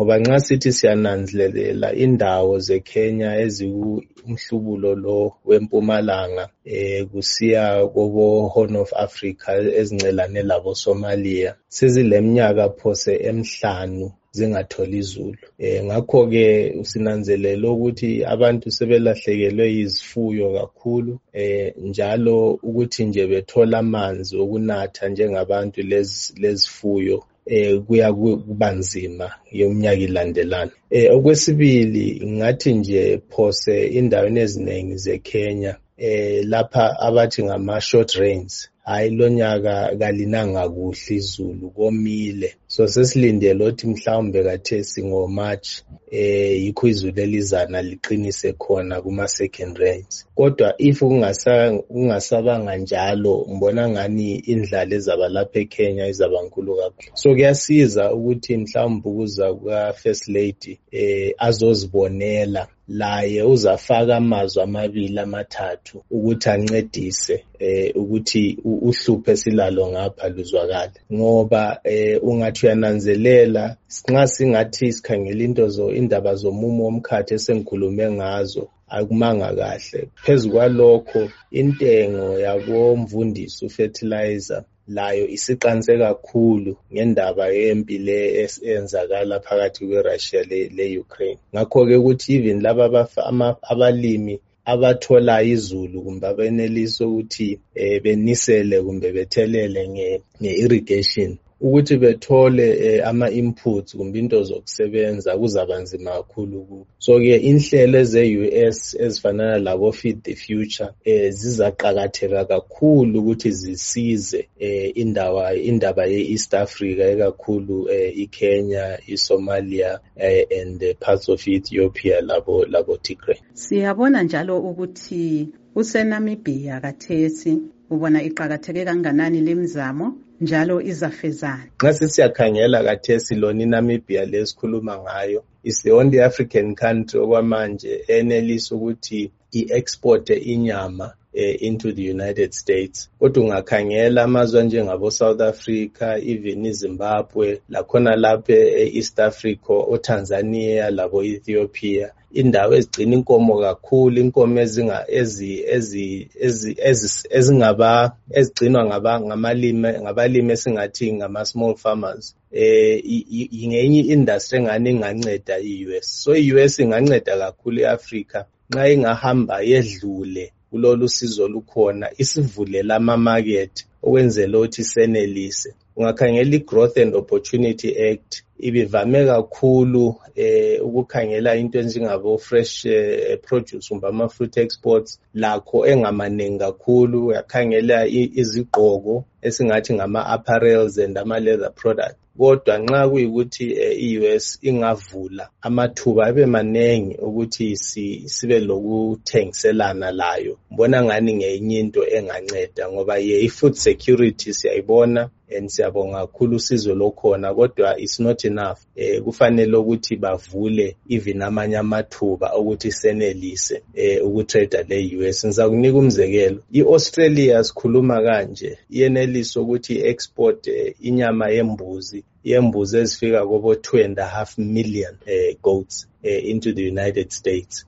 ngoba nxa sithi siyananzelela indawo zeKenya ezikumhlubulo lo wempumalanga eh kusiya kobo Horn of Africa ezincelane labo Somalia sezileminyaka phose emhlanu zingatholi izulu. Eh ngakho ke sinanzelela ukuthi abantu sebelahlekelwe izifuyo kakhulu eh njalo ukuthi nje bethola amanzi okunatha njengabantu lezi lezifuyo eh kuya kuba nzima yeminyaka ilandelana. Eh okwesibili ngathi nje phose indaweni eziningi zeKenya eh lapha abathi ngama short rains hayi lonyaka kalinanga kuhle izulu komile. So sesilindele ukuthi mhlawumbe kathesi ngoMarch eh yikho izulu elizana liqinise khona kuma second rains kodwa if kungasa kungasabanga njalo ngibona ngani indlala ezaba lapha eKenya izaba nkulu kakhulu. So kuyasiza ukuthi mhlawumbe ukuza kwa first lady eh azozibonela. Laye uzafaka amazwi amabili amathathu ukuthi ancedise eh ukuthi uhluphe silalo ngapha luzwakale. Ngoba eh ungathi uyananzelela nxa singathi sikhangela into zo indaba zomumo womkhathi esengikhulume ngazo akumanga kahle. Phezu kwalokho intengo yabomvundisi ufertilizer layo isiqanise kakhulu ngendaba yempi le eyenzakala phakathi kweRussia le-Ukraine. Ngakho ke ukuthi even laba abalimi abathola izulu kumbe abenelisa ukuthi eh, benisele kumbe bethelele nge-irrigation ukuthi bethole eh, ama-inputs kumbe into zokusebenza kuzaba nzima kakhulu kubo so-ke inhlelo eze-US ezifanana labo Feed the Future eh, zizaqakatheka kakhulu ukuthi zisize eh, indawa indaba ye-East Africa ekakhulu eh, iKenya iSomalia eh, and parts of Ethiopia labo labo Tigray. Siyabona njalo ukuthi usenamibia kathesi ubona iqakatheke kanganani lemizamo njalo izafezana? Nxa sisiyakhangela kathesi lona inamibia le sikhuluma ngayo is the only african country okwamanje enelisa ukuthi i-exporte inyama eh, into the United States. Kodwa ungakhangela amazwe anjengabo South Africa even iZimbabwe lakhona lapha e-East Africa oTanzania labo Ethiopia indawo ezigcina inkomo kakhulu inkomo ezinga ezi ezi ezingaba ezigcinwa ngaba ngamalime ngabalimi esingathi ngama small farmers eh ingenye industry engane inganceda i-US so i-US inganceda kakhulu eAfrica nxa ingahamba yedlule kulolu sizo lukhona isivulela ama-market okwenzela ukuthi senelise. Ungakhangela i-growth and opportunity act ibivame kakhulu eh ukukhangela into enjengabo fresh eh, produce kumbe ama-fruit exports. Lakho engamaningi kakhulu uyakhangela izigqoko esingathi ngama-apparels and ama-leather product. Kodwa nxa kuyikuthi i-US ingavula amathuba abe manengi ukuthi sibe lokuthengiselana layo. Mbona ngani ngenye into enganceda ngoba ye i-food security siyayibona. And siyabonga kakhulu usizo lokhona kodwa it's not enough. Eh kufanele ukuthi bavule even amanye amathuba ukuthi senelise eh ukutrade le-US ngizakunika umzekelo i-Australia sikhuluma kanje iyenelisa ukuthi export eh, inyama yembuzi yembuzi ezifika kobo 2 and a half million eh, goats eh, into the United States.